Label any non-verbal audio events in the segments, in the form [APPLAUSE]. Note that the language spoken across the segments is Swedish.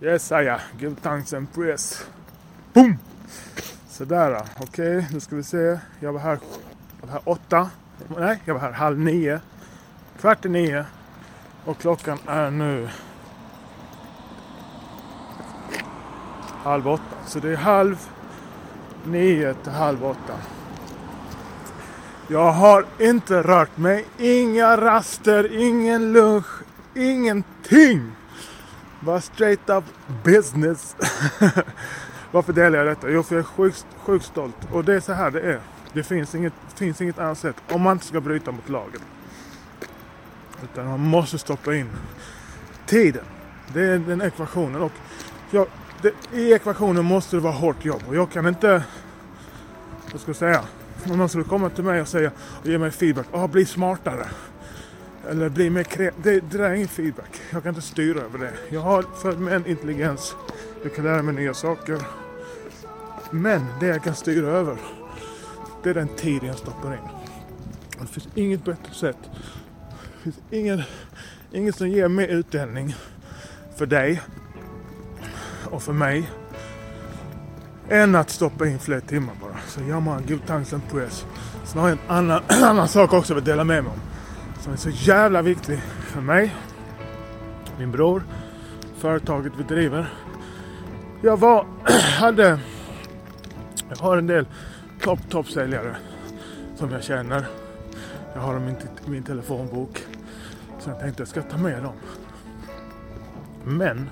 Yes, ah, I Give thanks and praise. Boom! Sådär, ah. okej. Okay, nu ska vi se. Jag var här, jag var här åtta. Nej, jag var här halv nio. Kvart i nio. Och klockan är nu halv åtta. Så det är halv nio till halv åtta. Jag har inte rört mig. Inga raster, ingen lunch, ingenting. Bara straight up business. [LAUGHS] Varför delar jag detta? Jo, för jag är sjukt, sjukt stolt. Och det är så här det är. Det finns inget, finns inget annat sätt om man inte ska bryta mot lagen. Utan man måste stoppa in tiden. Det är den ekvationen. Och jag, det, I ekvationen måste det vara hårt jobb. Och jag kan inte... Vad ska jag säga? Om någon skulle komma till mig och säga och ge mig feedback. Ah, bli smartare. Eller bli mer kreativ. Det, det där är ingen feedback. Jag kan inte styra över det. Jag har född med en intelligens. Jag kan lära mig nya saker. Men det jag kan styra över. Det är den tid jag stoppar in. Och det finns inget bättre sätt. Det finns ingen, inget som ger mer utdelning för dig och för mig än att stoppa in fler timmar bara. Så ja man, god thanks på praise. Sen har jag en annan, [CLEARS THROAT] annan sak också jag vill dela med mig om. Som är så jävla viktig för mig, min bror, företaget vi driver. Jag var, [CLEARS THROAT] hade, jag har en del topp, toppsäljare som jag känner. Jag har dem i min telefonbok. Så jag tänkte jag ska ta med dem. Men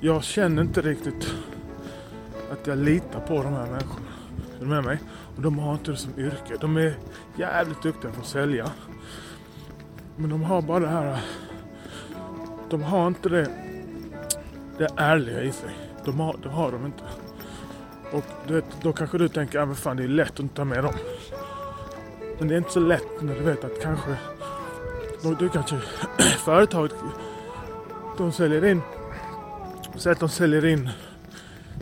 jag känner inte riktigt att jag litar på de här människorna. Är du med mig? Och de har inte det som yrke. De är jävligt duktiga på att sälja. Men de har bara det här... De har inte det, det ärliga i sig. De har, det har de inte. Och du vet, då kanske du tänker, ja men fan det är lätt att inte ta med dem. Men det är inte så lätt när du vet att kanske... Du kanske... [CLEARS THROAT] Företaget... De säljer in... Säg att de säljer in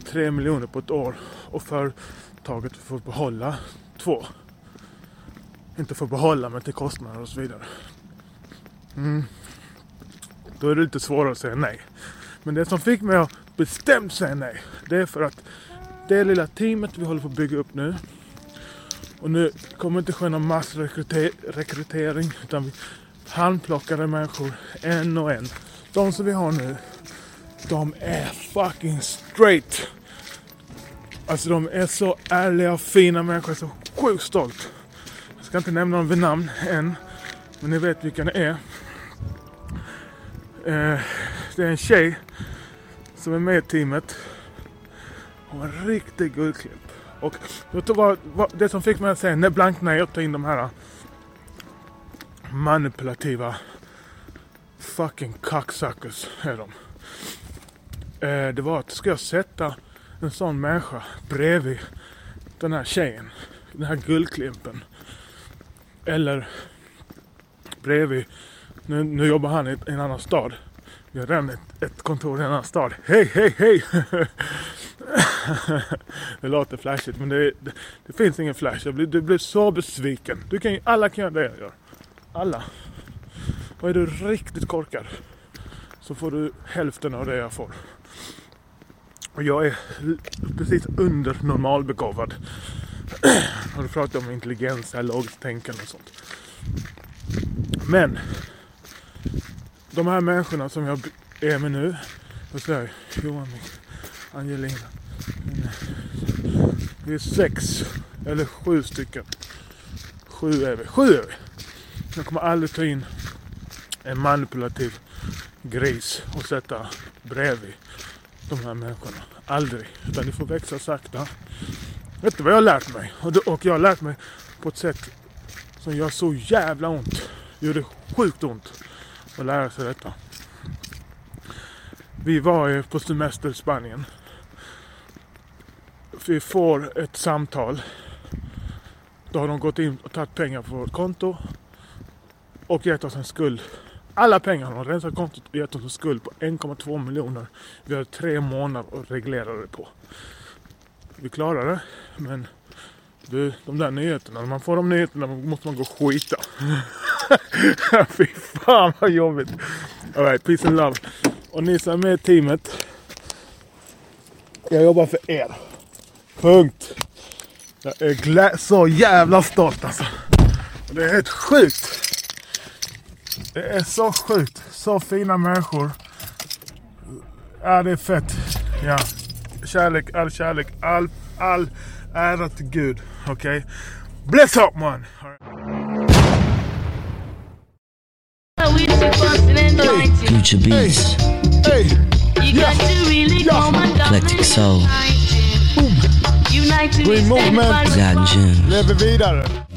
3 miljoner på ett år och för företaget får behålla två. Inte får behålla men till kostnader och så vidare. Mm. Då är det lite svårare att säga nej. Men det som fick mig att bestämt säga nej. Det är för att det lilla teamet vi håller på att bygga upp nu. Och nu kommer inte ske någon massrekrytering. Utan vi handplockade människor en och en. De som vi har nu. De är fucking straight. Alltså de är så ärliga och fina människor. Jag är så sjukt stolt. Jag ska inte nämna dem vid namn än. Men ni vet vilka det är. Eh, det är en tjej som är med i teamet. Hon var en riktig guldklipp. Och vet du vad, vad, det som fick mig att säga nej, blankt nej och ta in de här ah, manipulativa fucking cocksuckers är de. Eh, det var att ska jag sätta en sån människa bredvid den här tjejen, den här guldklimpen. Eller bredvid, nu, nu jobbar han i en annan stad. Vi har redan ett, ett kontor i en annan stad. Hej, hej, hej! [LAUGHS] det låter flashigt men det, det, det finns ingen flash. Jag blir, du blir så besviken. Du kan, alla kan göra det jag gör. Alla. Och är du riktigt korkad så får du hälften av det jag får. Och jag är precis under normalbegåvad. Har du pratat om intelligens, logiskt tänkande och sånt. Men de här människorna som jag är med nu. Vad säger Johan, Angelina. Vi är sex eller sju stycken. Sju är vi. Sju är vi. Jag kommer aldrig ta in en manipulativ gris och sätta bredvid de här människorna. Aldrig. Utan ni får växa sakta. Vet du vad jag har lärt mig? Och jag har lärt mig på ett sätt som gör så jävla ont. Det gjorde sjukt ont att lära sig detta. Vi var ju på semester i Spanien. Vi får ett samtal. Då har de gått in och tagit pengar på vårt konto. Och gett oss en skuld alla pengar har rensat kontot och gett oss en skuld på 1,2 miljoner. Vi har tre månader att reglera det på. Vi klarar det, men du, de där nyheterna, när man får de nyheterna måste man gå och skita. [LAUGHS] Fy fan vad jobbigt. Alright, peace and love. Och ni som är med i teamet. Jag jobbar för er. Punkt. Jag är glä- så jävla stolt alltså. Och det är helt sjukt. Det är så sjukt. Så fina människor. Ja, det är fett. Ja. Kärlek, all kärlek, all, all ära till Gud. Okej? Bless up man! Future Beats, Hey! You got to really Eclectic Soul, Unite to Green movement. Lever vidare.